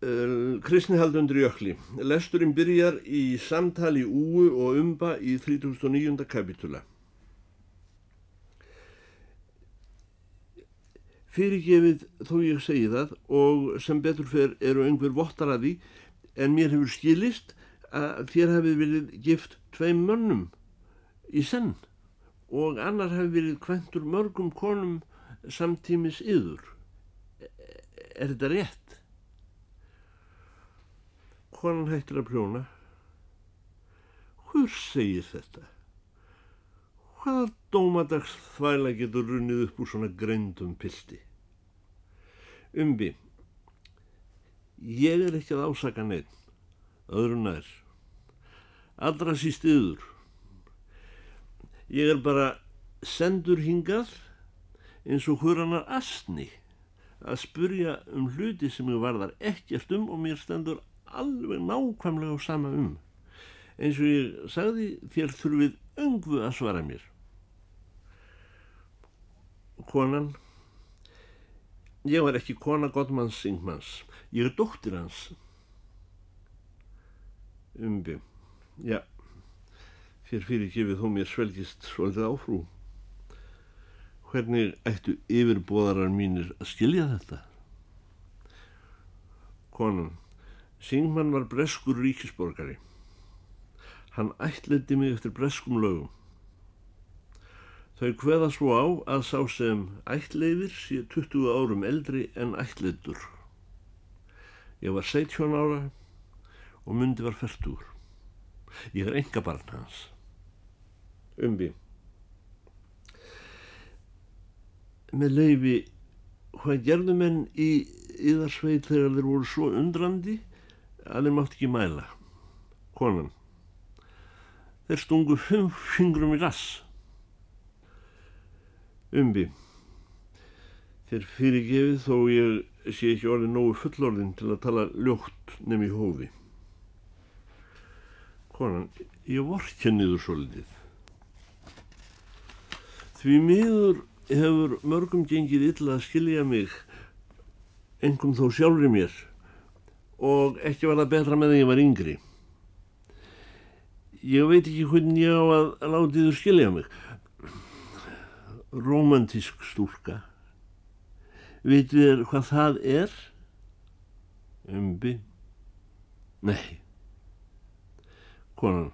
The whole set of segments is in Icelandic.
Kristni haldundur jökli. Lesturinn byrjar í samtali úu og umba í 39. kapitula. Fyrirgefið þó ég segi það og sem betur fer eru einhver vottar að því en mér hefur skilist að þér hefur verið gift tveim mönnum í senn og annar hefur verið kventur mörgum konum samtímis yður. Er þetta rétt? Konan hættir að prjóna. Hver segir þetta? Hvaða dómadags þvæla getur runnið upp úr svona greindum pildi? Umbi, ég er ekki að ásaka neitt, öðru nær. Allra síst yður. Ég er bara sendur hingað eins og huranar astni að spurja um hluti sem ég varðar ekkert um og mér stendur alveg nákvæmlega á sama um. Eins og ég sagði þér þurfið öngvu að svara mér. Konan, ég var ekki kona Gottmanns Singmanns, ég er dóttir hans. Umbi, já, þér fyrir gefið þó mér svelgist svolítið áfrú. Hvernig ættu yfirbóðarar mínir að skilja þetta? Konan, Singman var breskur ríkisborgari. Hann ætleiti mig eftir breskum lögum. Þau hveða svo á að sá sem ætleifir sé 20 árum eldri en ætleitur. Ég var 17 ára og myndi var færtur. Ég er enga barn hans. Umbi. Með leifi, hvað gerðu menn í yðarsveit þegar þeir voru svo undrandi þeir mátt ekki mæla. Konan. Þeir stungu fimm fingrum í rass. Umbi. Þeir fyrirgefið þó ég sé ekki orðið nógu fullorðin til að tala ljótt nefn í hófi. Konan ég vorkenniður svo litið því miður hefur mörgum gengið illa að skilja mig engum þó sjálfur mér og ekki var það betra með því að ég var yngri. Ég veit ekki hvernig ég á að láti þur skilja mig. Romantísk stúlka. Veitu þér hvað það er? Umbi? Nei. Konan.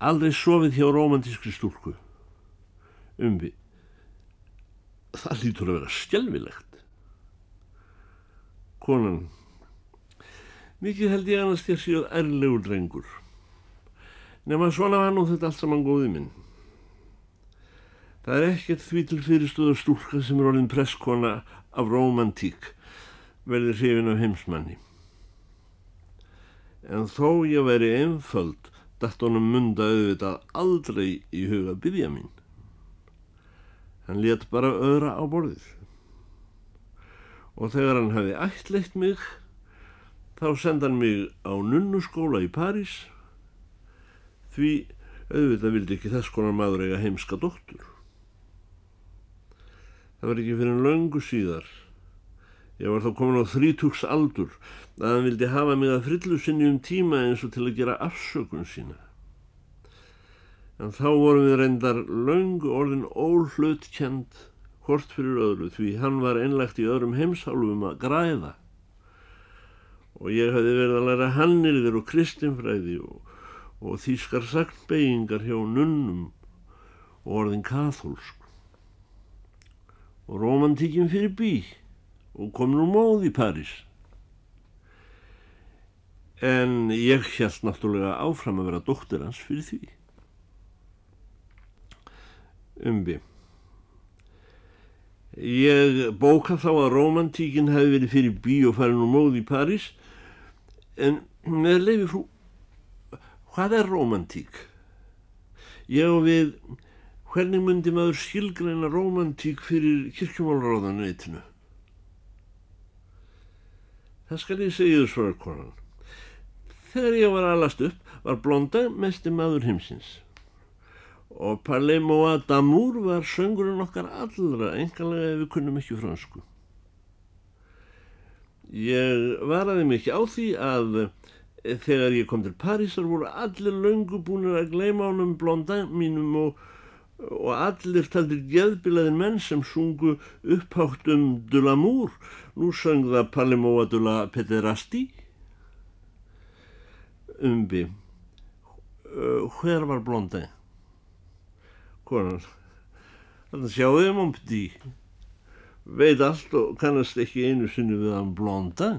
Aldrei sofið hjá romantískri stúlku. Umbi. Það lítur að vera skjálfilegt. Konan. Mikið held ég annars þér síðan erlegur drengur. Nefna svona var nú þetta allt saman góði minn. Það er ekkert því til fyrirstöður stúlka sem er orðin presskona af romantík verði hrifin af heimsmanni. En þó ég veri einföld dætt honum munda auðvitað aldrei í huga byggja mín. Hann let bara öðra á borðið. Og þegar hann hafi ættleitt mig þá senda hann mig á nunnuskóla í París því auðvitað vildi ekki þess konar maður eiga heimska dóttur. Það var ekki fyrir en löngu síðar. Ég var þá komin á þrítugs aldur að hann vildi hafa mig að frillu sinni um tíma eins og til að gera afsökun sína. En þá vorum við reyndar löngu orðin óhlautkend hvort fyrir öðru því hann var einlagt í öðrum heimsálfum að græða og ég hafði verið að læra hannirðir og kristinfræði og, og þýskar sagnbeyingar hjá nunnum og orðin kathólsk. Og romantíkin fyrir bí og kom nú móð í París. En ég held náttúrulega áfram að vera dóttir hans fyrir því. Umbi. Ég bóka þá að romantíkin hefði verið fyrir bí og farið nú móð í París En með leiði frú, hvað er romantík? Og við, hvernig myndi maður skilgreina romantík fyrir kirkjumálráðanveitinu? Það skal ég segja þú svara konan. Þegar ég var alast upp var blonda mesti maður heimsins og Parlemoa Damour var söngurinn okkar allra, enganlega ef við kunnum ekki fransku. Ég varaði mikið á því að þegar ég kom til Parísar voru allir löngu búinir að gleyma ánum blonda mínum og, og allir taldir geðbilaðin menn sem sungu upphátt um de l'amour. Nú söng það Palimoa de la Pederasti. Umbi, hver var blonda? Konan, þannig sjáum við um því veit allt og kannast ekki einu sinni við hann blonda.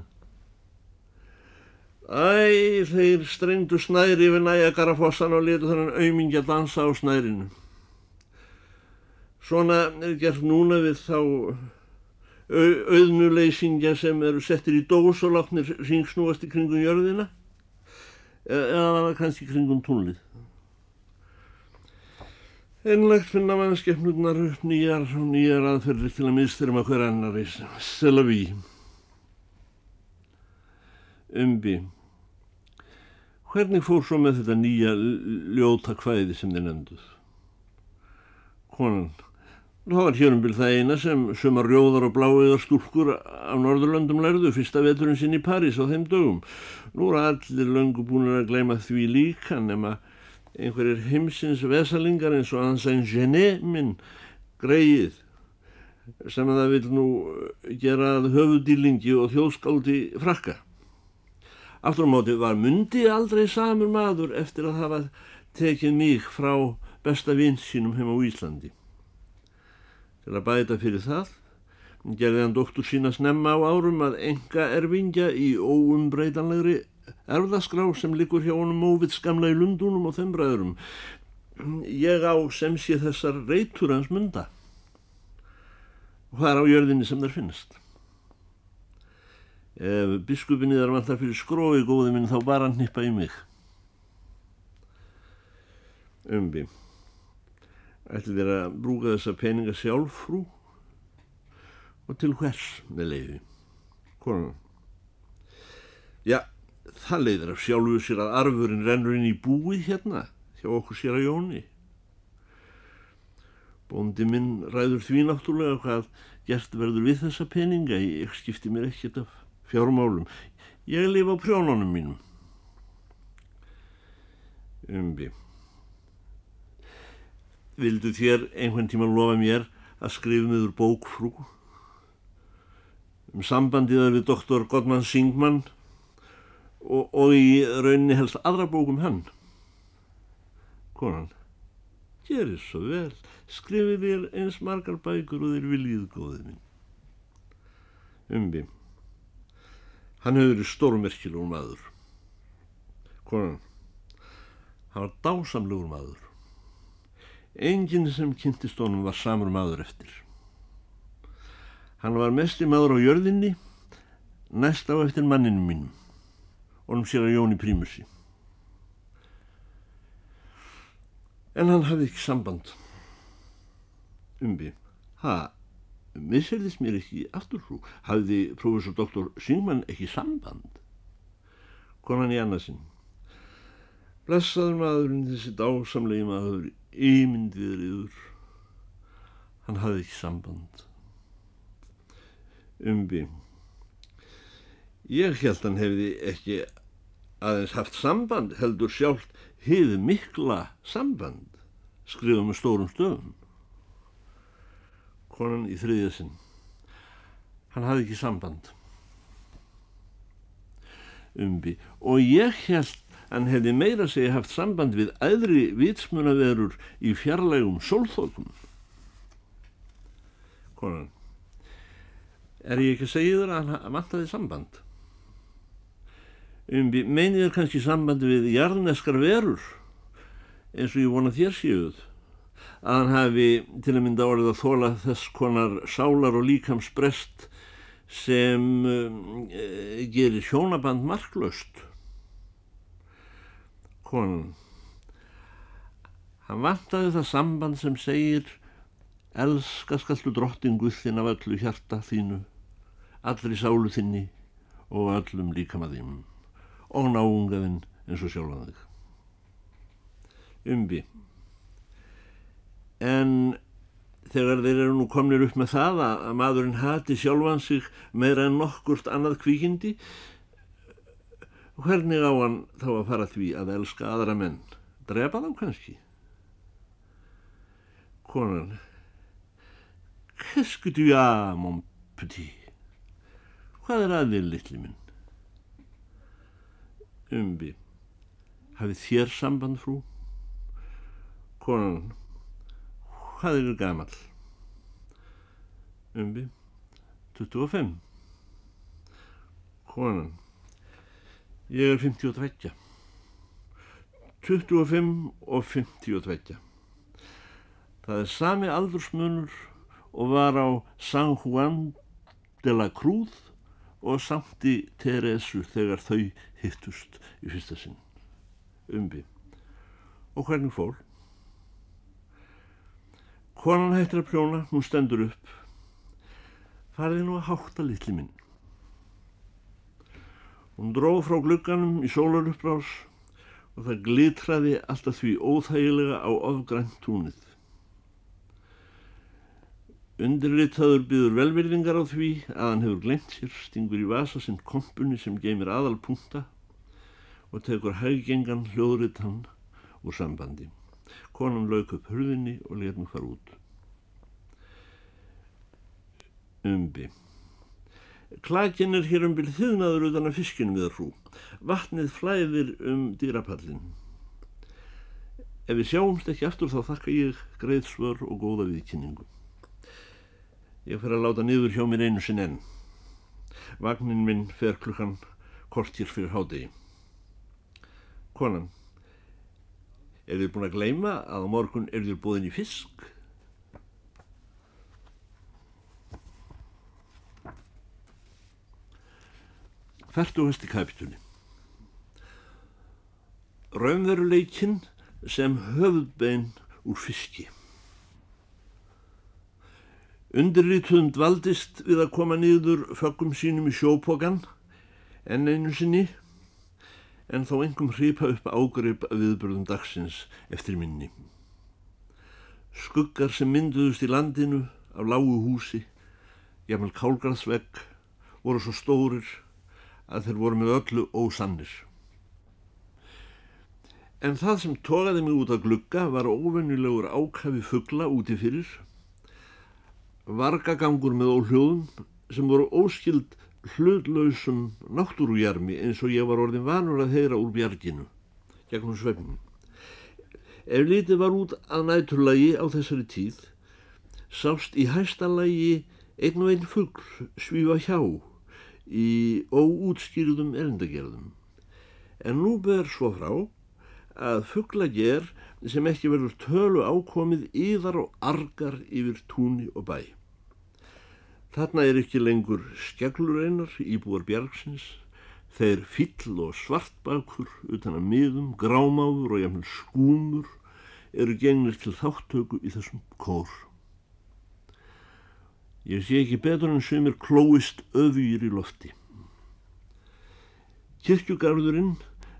Æ, þeir strengdu snæri yfir næjagarafossan og letu þannig auðmingja dansa á snærinu. Svona er gert núna við þá auðnuleysingja sem eru settir í dós og látnir ringsnúast í kringum jörðina e, eða kannski kringum túnlið. Einlegt finna mannskefnurnar upp nýjar og nýjar aðferðir til að mistyrum að hver annari. Selaví. Umbi. Hvernig fór svo með þetta nýja ljóta kvæði sem þið nefnduð? Konan. Það var um byrð það eina sem sumar rjóðar og bláiðar stúlkur á Norðurlöndum lærðu fyrsta veturinn sinn í París á þeim dögum. Nú er allir löngu búin að gleyma því líka nema einhverjir heimsins vesalingar eins og Anselm Genet minn greið sem að það vil nú gera höfudýlingi og þjóðskáldi frakka. Aftur á móti var myndi aldrei samur maður eftir að hafa tekið mig frá besta vins sínum heim á Íslandi. Til að bæta fyrir það gerði hann doktor sína snemma á árum að enga erfingja í óumbreytanlegri erðaskrá sem likur hjá honum móvið skamla í lundunum og þeim bræðurum. Ég á sem sé þessar reytur hans mynda og það er á jörðinni sem þær finnast. Ef biskupinni þar vantar fyrir skrói góði minn þá bara hann nippa í mig. Umbi. Ætli þér að brúka þessa peninga sjálf frú og til hvers með leiði. Konan. Já, það leiðir af sjálfu sér að arfurinn rennur inn í búið hérna hjá okkur sér að jóni. Bóndi minn ræður því náttúrulega hvað gert verður við þessa peninga, ég skipti mér ekkert af fjármálum. Ég lifa á prjónunum mínum. Umbi. Vildu þér einhvern tíma lofa mér að skrifa meður bókfrú um sambandiða við doktor Godman Singman og, og í rauninni helst aðra bókum hann. Konan, gerir svo vel, skrifið þér eins margar bækur og þér viljið góðið minn. Umbi, hann hefur verið stórmerkilegur maður. Konan, hann var dásamlegur maður. Enginn sem kynntist honum var samur maður eftir. Hann var mest í maður á jörðinni, næst á eftir manninu mínum honum sér að Jóni Prímusi. En hann hafði ekki samband. Umbi, ha, misserðist mér ekki afturfrú, hafði professor doktor Syngmann ekki samband? Konan í annarsinn. Blessaður maðurinn þessi dásamlegi maður, ímyndiðriður. Hann hafði ekki samband. Umbi. Ég held hann hefði ekki aðeins haft samband heldur sjálft hið mikla samband skrifa með stórum stöðum konan í þriðja sinn. Hann hafði ekki samband. Umbi. Og ég held hann hefði meira segi haft samband við æðri vitsmunaverur í fjarlægum sólþókum konan. Er ég ekki að segja þér að hann vantaði samband um, meinið er kannski sambandi við jarneskar verur eins og ég vona þér séuð að hann hafi til að mynda orðið að þóla þess konar sálar og líkamsbrest sem um, e, gerir hjónaband marklaust. Konan. Hann vantaði það samband sem segir elska skallu drottingu þinn af öllu hjarta þínu allri sálu þinni og öllum líkamaðinn og náungaðinn eins og sjálfan þig. Umbi. En þegar þeir eru nú komnir upp með það að, að maðurinn hati sjálfan sig meira en nokkurt annað kvíkindi hvernig á hann þá að fara því að elska aðra menn drepa þá kannski konan qu'est-ce que tu as mon petit hvað er aðeins litli minn umbi hafið þér samband frú konan hvað er gamal umbi 25 konan Ég er 52. 25 og 52. Það er sami aldursmunur og var á San Juan de la Cruz og Sankti Teresu þegar þau hittust í fyrsta sinn. Umbi. Og hvernig fór? Konan hættir að prjóna, hún stendur upp. Farði nú að hátta litli minn. Hún dróð frá glugganum í sólaruppbrás og það glitraði alltaf því óþægilega á ofgrænt túnið. Undirritaður byður velverðingar á því að hann hefur glemt sér, stingur í vasa sinn kompunni sem geymir aðalpunta og tekur hæggengan hljóðrit hann úr sambandi. Konan lauk upp hurðinni og let mig fara út. Umbi. Klakin er hér um byrð þiðnaður utan að fiskinu við hrú. Vatnið flæðir um dýrapallin. Ef við sjáumst ekki aftur þá þakka ég greið svör og góða viðkynningu. Ég fer að láta niður hjá mér einu sinn enn. Vagnin minn fer klukkan kortir fyrir hádegi. Konan, er þið búin að gleima að á morgun er þið búin í fisk? Færtugasti kapitunni Raunveruleikin sem höfðbein úr fiski Undirrituðum dvaldist við að koma niður föggum sínum í sjópokan en einu sinni en þó engum hripa upp ágrip að viðbörðum dagsins eftir minni. Skuggar sem mynduðust í landinu af lágu húsi, jafnvel kálgarðsvegg, voru svo stórir að þeir voru með öllu ósannir. En það sem tókaði mig út að glugga var óvennilegur ákafi fuggla úti fyrir, vargagangur með óhljóðum sem voru óskild hlutlausum náttúrujarmi eins og ég var orðin vanur að heyra úr bjarginu, gegnum svefnum. Ef litið var út að næturlægi á þessari tíð, sást í hæstallægi einn og einn fuggl svífa hjá í óútskýrðum erindagerðum. En nú ber svo frá að fugglager sem ekki verður tölu ákomið yðar og argar yfir túni og bæ. Þarna er ekki lengur skeglureinar íbúar bjargsins, þeir fyll og svartbakur utan að miðum, grámáður og jafnvel skúmur eru gengnir til þáttöku í þessum kór. Ég sé ekki betur en sömur klóist öfýr í lofti. Kirkjugarðurinn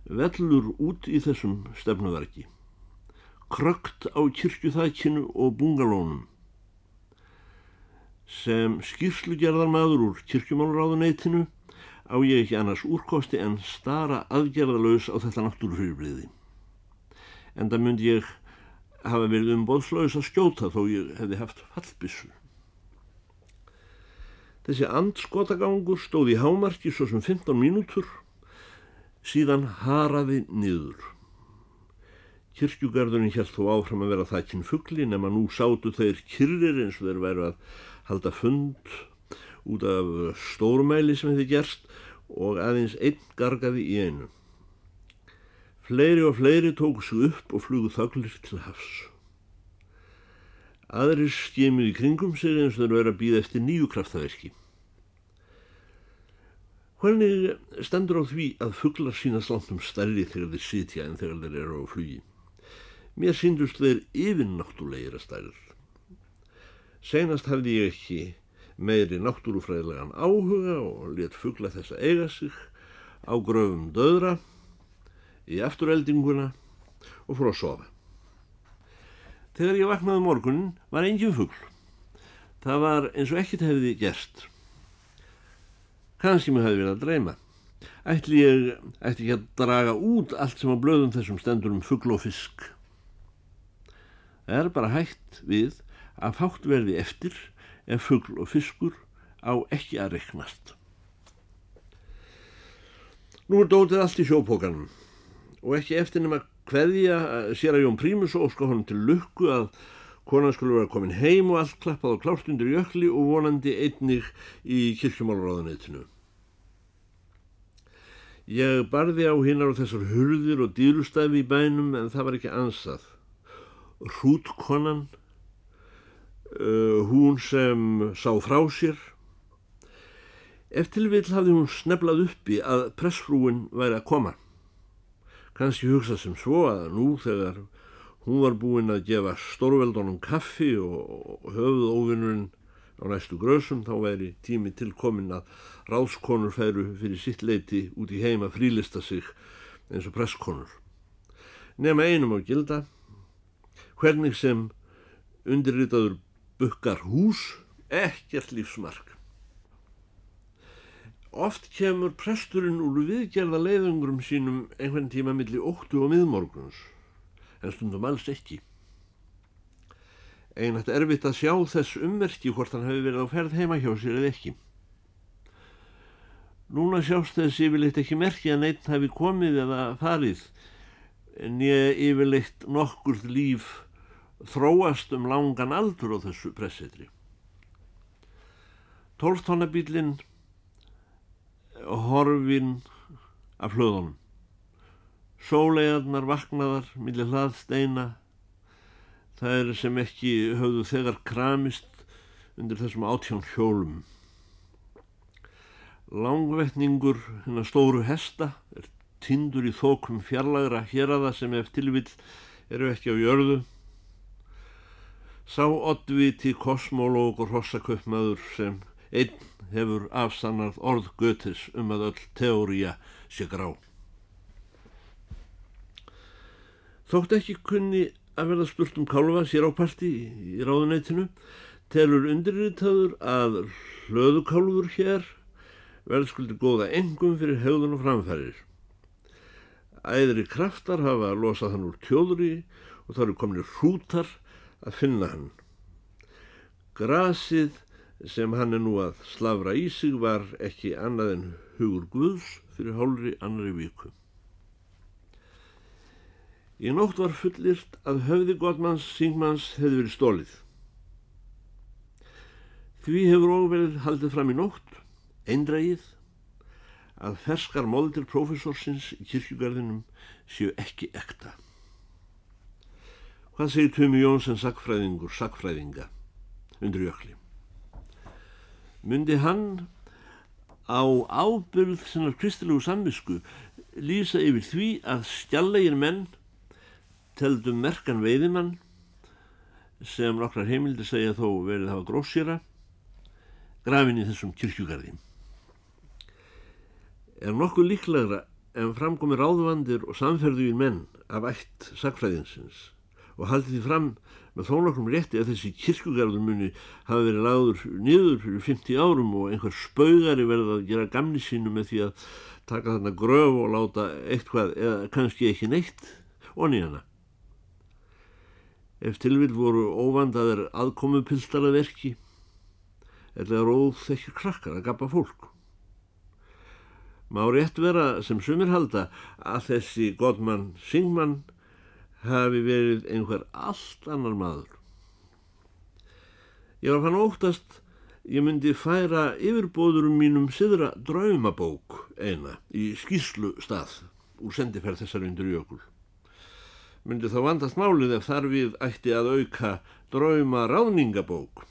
vellur út í þessum stefnuverki. Krökt á kirkjuþækinu og bungalónum. Sem skýrslugerðar maður úr kirkjumálráðuneytinu á ég ekki annars úrkosti en stara aðgerðalös á þetta náttúrufyrirbliði. En það myndi ég hafa verið um bóðslaus að skjóta þó ég hefði haft fallbissu. Þessi andskotagangur stóð í hámarki svo sem 15 mínútur, síðan haraði niður. Kirkjugarðurinn hjælt þó áfram að vera þakkinn fuggli nema nú sátu þeir kyrrir eins og þeir væru að halda fund út af stórmæli sem hefði gerst og aðeins einn gargaði í einu. Fleiri og fleiri tóku sig upp og flugu þaglir til hafs. Aðrir skemið í kringum sig eins og þeir verið að býða eftir nýju kraftaverki. Hvernig stendur á því að fugglar sínast langt um stærri þegar þeir sitja en þegar þeir eru á flugi? Mér síndust þeir yfinnáttúrlegir að stærður. Senast hafði ég ekki meiri náttúrufræðilegan áhuga og let fuggla þess að eiga sig á gröfum döðra, í afturheldinguna og fór að sofa. Þegar ég vaknaði um morgunin var engin fuggl. Það var eins og ekkert hefði gerst. Kanski mér hefði verið að dreyma. Ætli ég ætti ekki að draga út allt sem á blöðum þessum stendur um fuggl og fisk. Er bara hægt við að fátt verði eftir ef fuggl og fiskur á ekki að reknast. Nú er dótið allt í sjópókanum og ekki eftir nema hverja sér að Jón Prímus óska honum til lukku að konan skulle vera komin heim og allt klappað og klárt undir jökli og vonandi einnig í kirkjumálráðaneytinu. Ég barði á hinnar og þessar hurðir og dýrustæfi í bænum en það var ekki ansað. Hrútkonan, uh, hún sem sá frá sér, eftir vil hafði hún sneflað uppi að pressfrúin væri að koma. Kanski hugsað sem svo að nú þegar Hún var búinn að gefa stórveldunum kaffi og höfuð óvinnurinn á næstu grösum þá væri tími tilkominn að ráðskonur færu fyrir sitt leiti út í heima frílista sig eins og presskonur. Nefna einum á gilda, hvernig sem undirritaður bukkar hús, ekkert lífsmark. Oft kemur presturinn úr viðgerða leiðungurum sínum einhvern tíma millir óttu og miðmorguns en stundum alls ekki. Einat erfitt að sjá þess ummerki hvort hann hefur verið á ferð heima hjá sér eða ekki. Núna sjást þess yfirleitt ekki merki að neitt hafi komið eða farið en ég yfirleitt nokkurð líf þróast um langan aldur á þessu pressetri. Tólftónabílinn horfin af hlöðunum. Sólegarnar vaknaðar, millir hlaðsteina, það er sem ekki höfðu þegar kramist undir þessum átján hjólum. Langvetningur hennar stóru hesta er tindur í þókum fjarlagra hér að það sem ef tilvill eru ekki á jörðu. Sá oddviti kosmólóg og rossaköpmaður sem einn hefur afsannað orð Götes um að öll teória sé grá. Þótt ekki kunni að verða spurt um kálfa sér á parti í ráðuneytinu telur undirritaður að hlöðukálfur hér verðskuldi góða engum fyrir höfðun og framfærir. Æðri kraftar hafa losað hann úr tjóðri og það eru kominir hrútar að finna hann. Grasið sem hann er nú að slavra í sig var ekki annað en hugur Guðs fyrir hálfri annari viku. Í nótt var fullirt að höfði Gottmanns Singmanns hefði verið stólið. Því hefur óverið haldið fram í nótt, eindrægið, að ferskar moldir profesorsins í kirkjugarðinum séu ekki ekta. Hvað segir Tumi Jónsson sakfræðingur, sakfræðinga undir jökli? Myndi hann á ábyrð sinnar kristilegu samvisku lýsa yfir því að stjallegir menn teldum merkan veiðimann sem nokkrar heimildi segja þó verið hafa grósjara grafin í þessum kirkjugarði. Er nokkuð líklegra en framkomi ráðvandir og samferðu í menn af ætt sakfræðinsins og haldi því fram með þó nokkrum rétti að þessi kirkjugarður muni hafa verið lagður niður fyrir 50 árum og einhver spaugari verið að gera gamni sínu með því að taka þarna gröf og láta eitthvað eða kannski ekki neitt onni hana. Ef tilvill voru óvandaðir aðkomupiltar að verki, eða róð þekkir krakkar að gapa fólk. Má rétt vera sem sumir halda að þessi Godmann Singmann hafi verið einhver allt annar maður. Ég var fann óttast, ég myndi færa yfirbóðurum mínum siðra draumabók eina í skýslu stað úr sendiferð þessar undir jökul myndi þá vandast málið ef þar við ætti að auka drauma ráðningabók.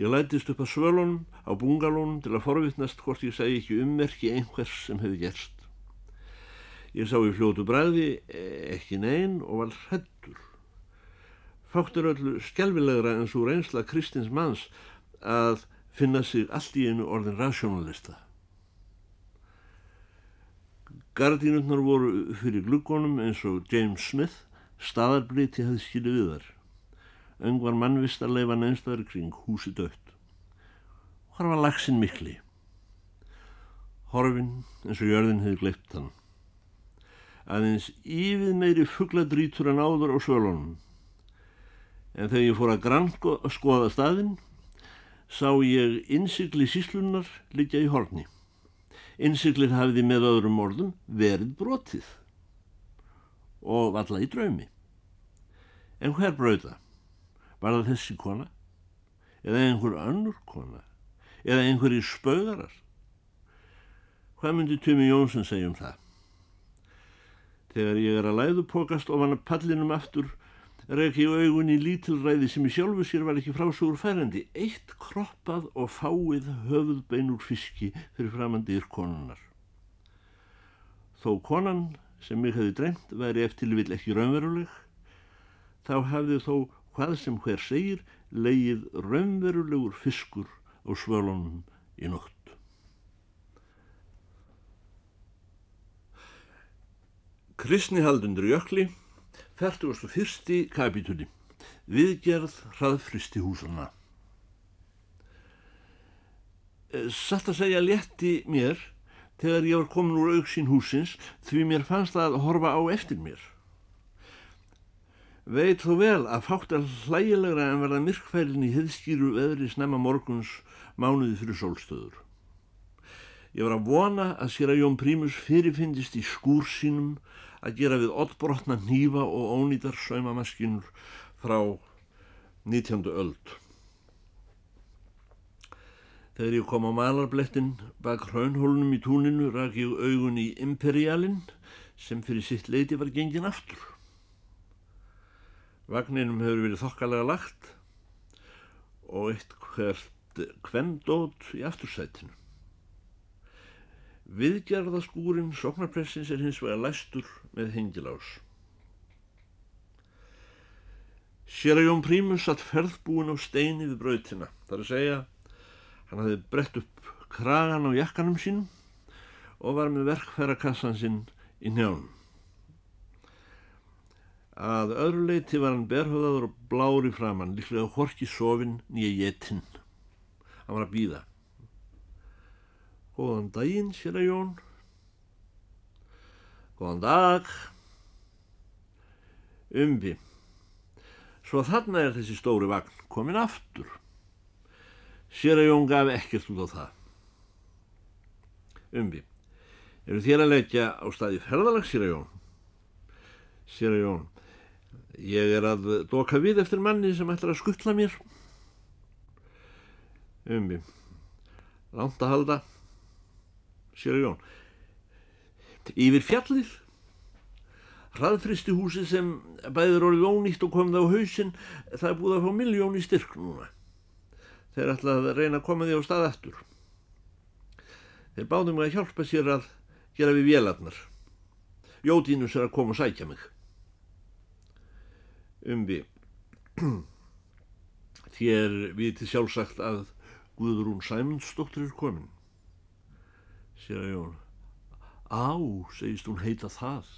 Ég lætist upp að svölunum á bungalónum til að forvittnast hvort ég segi ekki ummerki einhvers sem hefði gerst. Ég sá í fljótu bræði ekki neyn og var hrettur. Fáttur öllu skjálfilegra en svo reynsla Kristins manns að finna sig allt í einu orðin rasjónalista. Gardínutnar voru fyrir glukkonum eins og James Smith staðarbliti hafði skilu við þar. öngvar mannvistarleifa neinstæður kring húsi dött. Hvar var lagsin mikli? Horfin eins og jörðin hefði gleipt hann. Aðeins yfið meiri fuggladrítur en áður á svölunum. En þegar ég fór að grann skoða staðinn sá ég innsikli síslunar liggja í horni. Innsiklið hafiði með öðrum orðum verið brotið og valla í draumi. En hver brauða? Var það þessi kona? Eða einhver önnur kona? Eða einhverjir spauðarar? Hvað myndi Tumi Jónsson segja um það? Þegar ég er að læðupokast ofan að pallinum aftur rek ég augun í lítilræði sem í sjálfu sér var ekki frásúr færandi, eitt kroppað og fáið höfuðbein úr fiski fyrir framandir konunar. Þó konan sem mig hefði dreymt væri eftir vil ekki raunveruleg, þá hefði þó hvað sem hver segir leið raunverulegur fiskur á svölunum í nótt. Kristni haldundur Jökli Fertugastu fyrsti kapitúli Viðgerð hraðfristi húsana eh, Satt að segja létti mér þegar ég var komin úr auksín húsins því mér fannst það að horfa á eftir mér. Veit þó vel að fátt að hlægilegra en verða myrkfælin í hiðskýru veðri snemma morguns mánuði fyrir sólstöður. Ég var að vona að sér að Jón Prímus fyrirfindist í skúr sínum að gera við oddbrotna nýfa og ónýtar saumamaskinur frá 19. öld. Þegar ég kom á malarblettin bak hraunhólunum í túninu rak ég augun í Imperialin sem fyrir sitt leiti var gengin aftur. Vagninum hefur verið þokkalega lagt og eitt hvert kvendót í aftursætinu. Viðgerðaskúrin sóknarpressins er hins vegar læstur með hengilás. Sér að Jón Prímus satt ferðbúin á steini við brautina. Það er að segja, hann hafði brett upp kragan á jakkanum sínum og var með verkfærakassan sinn í njánum. Að öðru leiti var hann berhauðaður og blári framann, líklega horki sofinn nýja jetinn. Hann var að býða. Góðan daginn, sér að Jón. Góðan dag. Umbi. Svo þarna er þessi stóri vagn komin aftur. Sér að Jón gaf ekkert út á það. Umbi. Eru þér að leggja á staði ferðalag, sér að Jón? Sér að Jón. Ég er að doka við eftir manni sem ætlar að skuttla mér. Umbi. Lánt að halda sér Jón. Yfir fjallið hraðfristi húsi sem bæður orðið ónýtt og kom það á hausin það er búið að fá miljón í styrk núna. Þeir ætlaði að reyna að koma því á stað eftir þeir báðum að hjálpa sér að gera við vélarnar. Jótínus er að koma og sækja mig. Þér við. Til sjálfsagt að Guðrún Sæmundsdóttir er komin sér Jón. Á, segist hún heita það.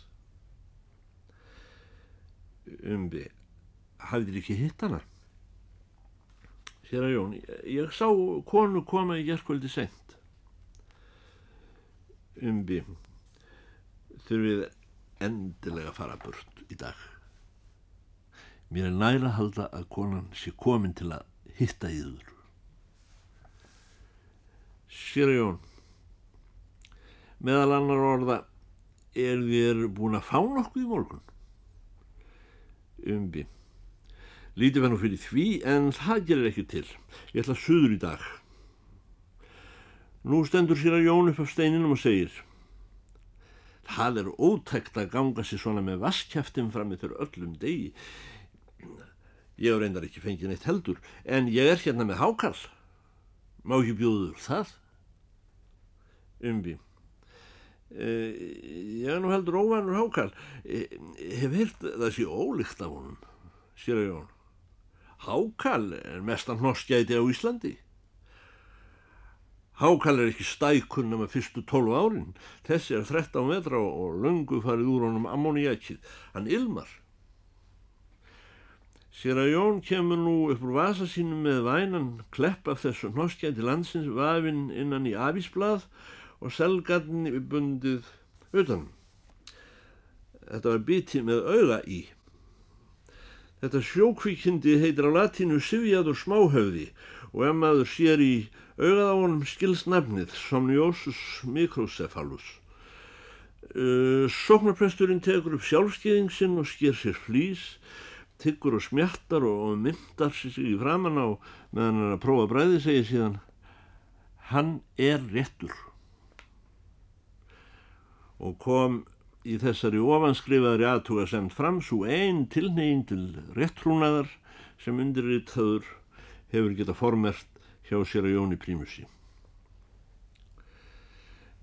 Umbi, hafðir ekki hitt hana? Sér Jón, ég sá konu koma í gerðkvöldi sent. Umbi, þurfið endilega fara burt í dag. Mér er næra að halda að konan sé komin til að hitta í þur. Meðal annar orða er þér búin að fá nokkuð í morgun? Umbi. Lítið verður fyrir því en það gerir ekki til. Ég ætla að suður í dag. Nú stendur sér að Jón upp af steininum og segir það er ótækt að ganga sér svona með vaskjæftin fram þurr öllum degi. Ég reyndar ekki fengið neitt heldur en ég er hérna með hákall má ekki bjóður það? Umbi ég er nú heldur óvanur hákall eh, hef heilt það sé ólíkt af honum sér að jón hákall er mestan hnoskjæti á Íslandi. Hákall er ekki stækunna með fyrstu 12 árin. Þessi er 13 metra og lungu farið úr honum ammoniakið hann ilmar. Sér að Jón kemur nú upp úr vasa sínum með vænan klepp af þessu hnoskjandi landsins vafinn innan í afísblað og selgarni bundið utan. Þetta var biti með auga í. Þetta sjókvíkindi heitir á latínu Sivjað og smáhauði og ef maður sér í augað á honum skilsnafnið Somniosus microcephalus. Uh, Sóknarpresturinn tekur upp sjálfskeiðing sinn og sker sér flýs tyggur og smjattar og myndar sér í framann á meðan hann að prófa bræði segir síðan hann er réttur og kom í þessari ofanskrifaðri aðtuga semt fram svo einn tilneying til réttrúnaðar sem undirritaður hefur geta formert hjá sér að Jóni Prímusi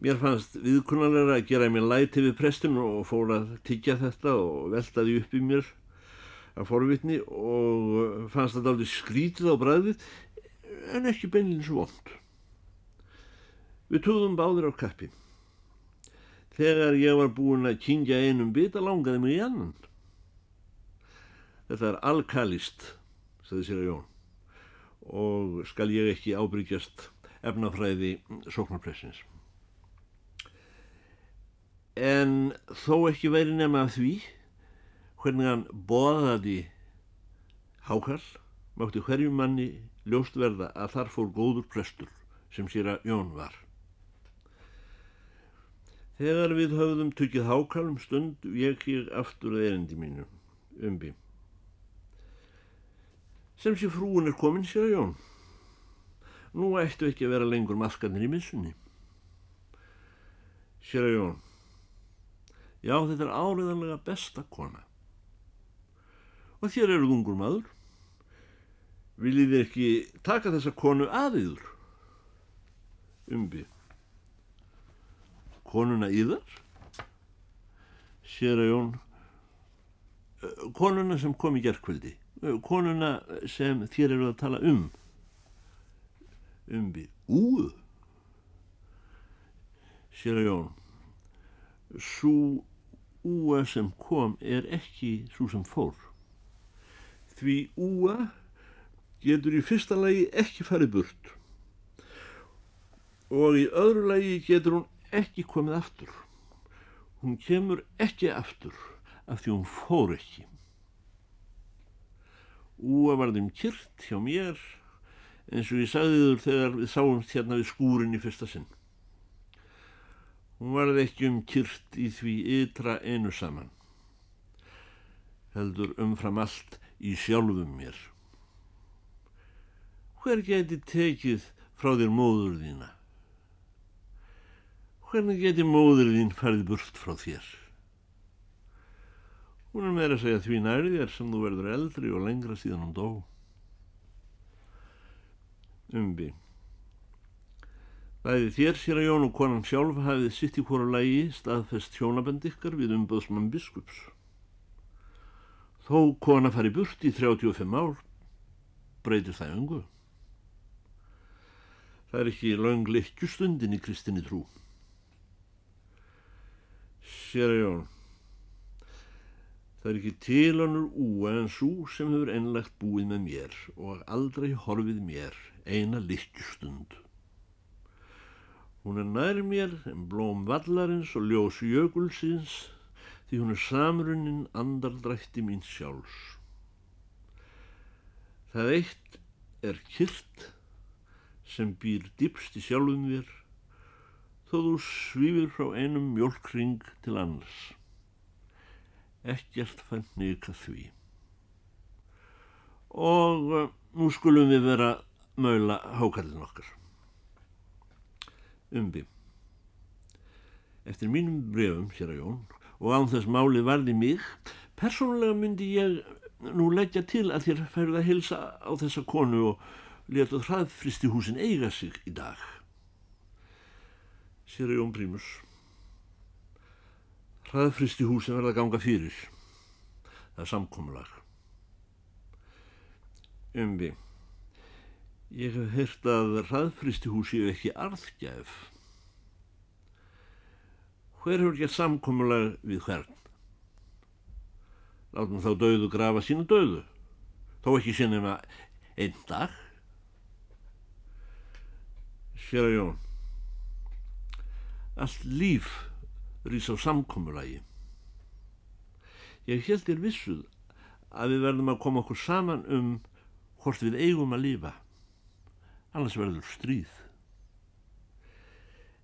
Mér fannst viðkunnarlega að gera mér læti við prestin og fór að tyggja þetta og veltaði upp í mér af forvitni og fannst þetta aldrei skrítið á bræðið en ekki beinilins vond. Við túðum báðir á kappi. Þegar ég var búin að kingja einum bita langaði mig í annan. Þetta er alkalist, sagði sér að Jón, og skal ég ekki ábyrgjast efnafræði sóknarpressins. En þó ekki væri nema af því hvernig hann boðaði hákall mátti hverjum manni ljóst verða að þar fór góður prestur sem sér að Jón var. Þegar við höfðum tukið hákall um stund ég aftur að erindi mínu umbi. Sem sé frúin er komin sér að Jón. Nú ættu ekki að vera lengur maskarnir í missunni. Sér að Jón. Já, þetta er áriðanlega besta kona og þér eruð ungur maður. Viljið þið ekki taka þessa konu aðiður? Umbi. Konuna íðar? Sér að Jón. Konuna sem kom í gerðkvöldi. Konuna sem þér eru að tala um. Umbi. Úð? Sér að Jón. Sú úa sem kom er ekki svo sem fór. Því úa getur í fyrsta lagi ekki farið burt og í öðru lagi getur hún ekki komið aftur. Hún kemur ekki aftur af því hún fór ekki. Úa var þeim kyrt hjá mér eins og ég sagði þur þegar við sáumst hérna við skúrin í fyrsta sinn. Hún varði ekki um kyrt í því ytra einu saman. Heldur umfram allt í sjálfum mér. Hver geti tekið frá þér móður þína? Hvernig geti móður þín farið burt frá þér? Hún er meira að segja því nærið þér sem þú verður eldri og lengra síðan hún dó. Umbi. Bæði þér sér að Jón og konan sjálf hafið sitt í hvora lægi staðfest hjónabend ykkar við umböðsmann biskups. Þó kona fari burt í 35 ár, breytir það öngu. Það er ekki laung lekkjustundin í kristinni trú. Sér að jón, það er ekki tilonur úa en svo sem hefur einlegt búið með mér og aldrei horfið mér eina lekkjustund. Hún er nær mér en blóm vallarins og ljós jökulsins því hún er samrunnin andardrætti mín sjálfs. Það eitt er kyrt sem býr dýpst í sjálfum þér þó þú svífir frá einum mjölkring til annars. Ekkert fann nýka því. Og uh, nú skulum við vera möula hákallin okkar. Umbi. Eftir mínum brefum, hér að Jón, og án þess máli varði mig, persónulega myndi ég nú leggja til að þér færðu að hilsa á þessa konu og leta hraðfristi húsin eiga sig í dag. Sér Jón Prímus. Hraðfristi húsin verða ganga fyrir. Það er samkomulag. Umvi. Ég hef heyrt að hraðfristi húsi ekki arðgjæf hver hefur gert samkomulag við hvern? Látum þá döðu grafa sína döðu. þó ekki sinnum að einn dag. Sér að Jón, allt líf rýs á samkommulagi. Ég held þér vissuð að við verðum að koma okkur saman um hvort við eigum að lífa, annars verður stríð.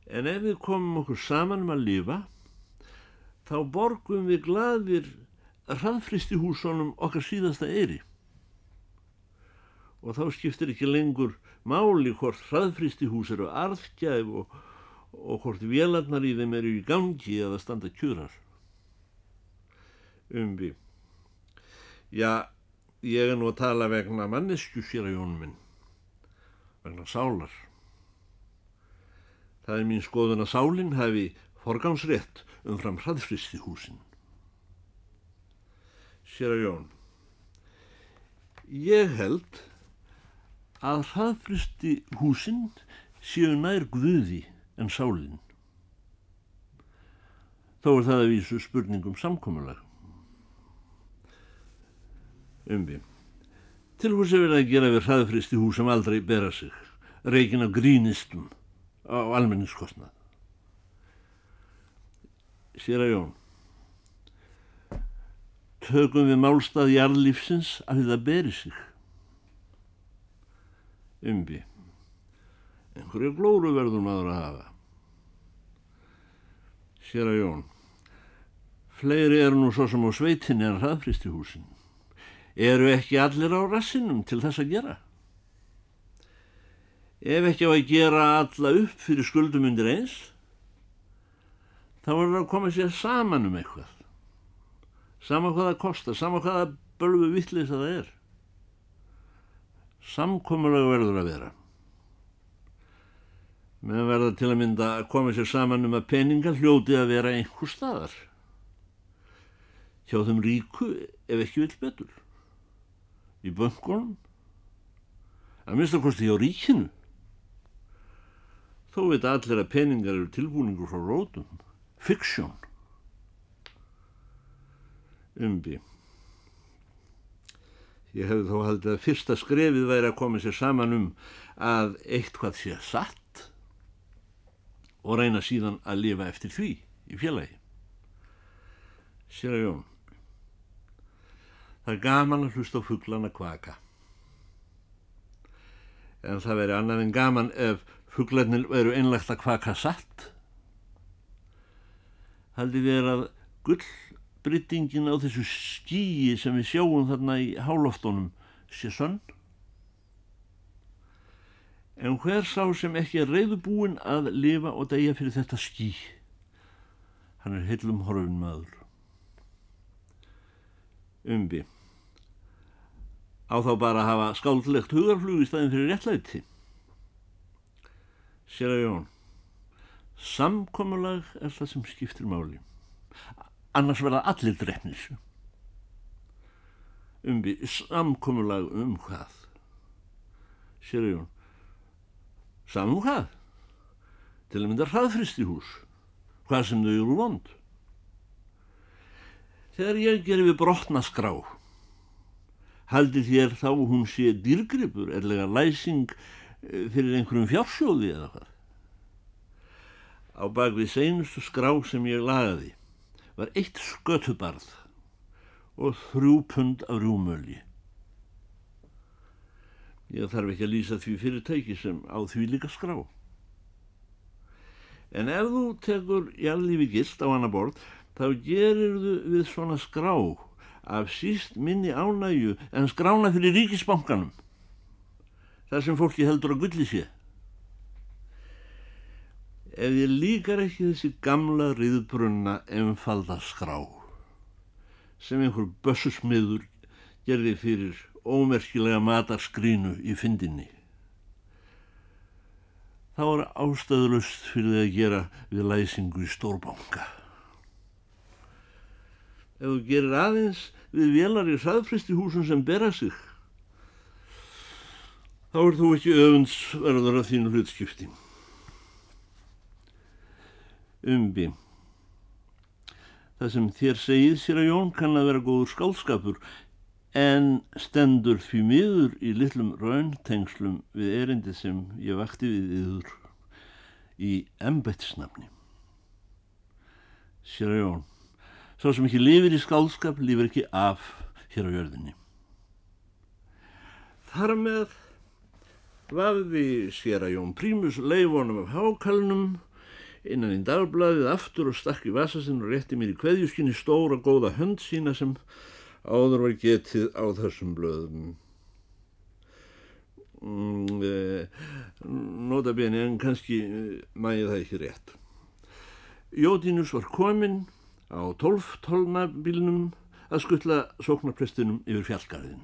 En ef við komum okkur saman um að lífa, þá borgum við gladir hraðfristi húsónum okkar síðasta eyri. Og þá skiptir ekki lengur máli hvort hraðfristi hús eru arðgæf og, og hvort vélarnar í þeim eru í gangi eða standa kjurar. Umbi. Já, ég er nú að tala vegna mannesku sér að jónum minn, vegna sálar. Það er mín skoðun að sálinn hefi forgámsrétt umfram hraðfristi húsin. Sér að jón, ég held að hraðfristi húsin séu nær guði en sálinn. Þó er það að vísu spurningum samkomulag umbi. Til hvers er verið að gera við hraðfristi hús sem aldrei bera sig, reikin af grínistum á almenningskostnað. Sér að jón, tökum við málstað jarðlífsins að það beri sig. Umbi, einhverju glóru verður maður að hafa. Sér að jón, fleiri eru nú svo sem á sveitinni en hraðfristi húsin eru ekki allir á rassinum til þess að gera. Ef ekki á að gera alla upp fyrir skuldum undir eins, þá er það að koma sér saman um eitthvað. Sama hvað það kostar, sama hvað það bölgu vittlis að það er. Samkomulega verður að vera. Meðan verða til að mynda að koma sér saman um að peninga hljóti að vera einhver staðar. Hjá þeim ríku ef ekki vill betur. Í böngunum að minnstakosti hjá ríkinu. Þó veit allir að peningar eru tilbúningur frá rótum. Fiksjón. Umbi. Ég hefði þó haldið að fyrsta skrefið væri að koma sér saman um að eitt hvað sé satt og reyna síðan að lifa eftir því í félagi sér að jón Það er gaman að hlusta á fugglana kvaka. En það veri annað en gaman ef fugglarnir veru einlegt að kvaka satt. Haldi þér að gullbryttingin á þessu skíi sem við sjáum þarna í hálóftunum sé sönn? En hver sá sem ekki er reyðubúin að lifa og degja fyrir þetta skí? Hann er heilum horfin maður. Umbi á þá bara að hafa skáldlegt hugarflug í staðin fyrir réttlæti. Sér að jón, samkomulag er það sem skiptir máli. Annars verða allir drefnis. Umbi, samkomulag um hvað? Sér að jón, samum hvað? Til að mynda hraðfristi hús, hvað sem þau eru vond. Þegar ég gerir við brotna skrá, haldi þér þá hún sé dýrgripur, erlega læsing eh, fyrir einhverjum fjársjóði eða hvað. Á bakvið seinustu skrá sem ég lagaði var eitt skötubarð og þrjú pund af rúmölji. Ég þarf ekki að lýsa því fyrirtæki sem á því líka skrá. En ef þú tekur jælífi gilt á annar borð, þá gerir þú við svona skrá af síst minni ánægju en skrána fyrir ríkisbankanum þar sem fólki heldur að gulli sé ef ég líkar ekki þessi gamla riðbrunna einfalda skrá sem einhver bössusmiður gerði fyrir ómerkilega matarskrínu í fyndinni. Þá er ástæðulust fyrir því að gera við læsingu í stórbanka. Ef þú gerir aðeins við vélar í hraðfristi húsum sem bera sig þá er þú ekki öfundsverður af þínu hlutskipti. Umbi það sem þér segið sér að Jón kann að vera góður skálskapur en stendur því miður í litlum rauntengslum við erindi sem ég vakti við yður í embetsnafni. Sér að jón, svo sem ekki lifir í skálskap, lifir ekki af hér á jörðinni. Þar með vafði sér að jón prímus leifonum af hákalnum innan í dagbladið aftur og stakk í vasasinn og rétti mér í kveðjuskinni stóra góða hönd sína sem áður var getið á þessum blöðum. Mm, eh, nota beni en kannski eh, mæði það ekki rétt. Jódínus var kominn á tólftólnabílnum að skuttla sóknarprestinum yfir fjallgarðin.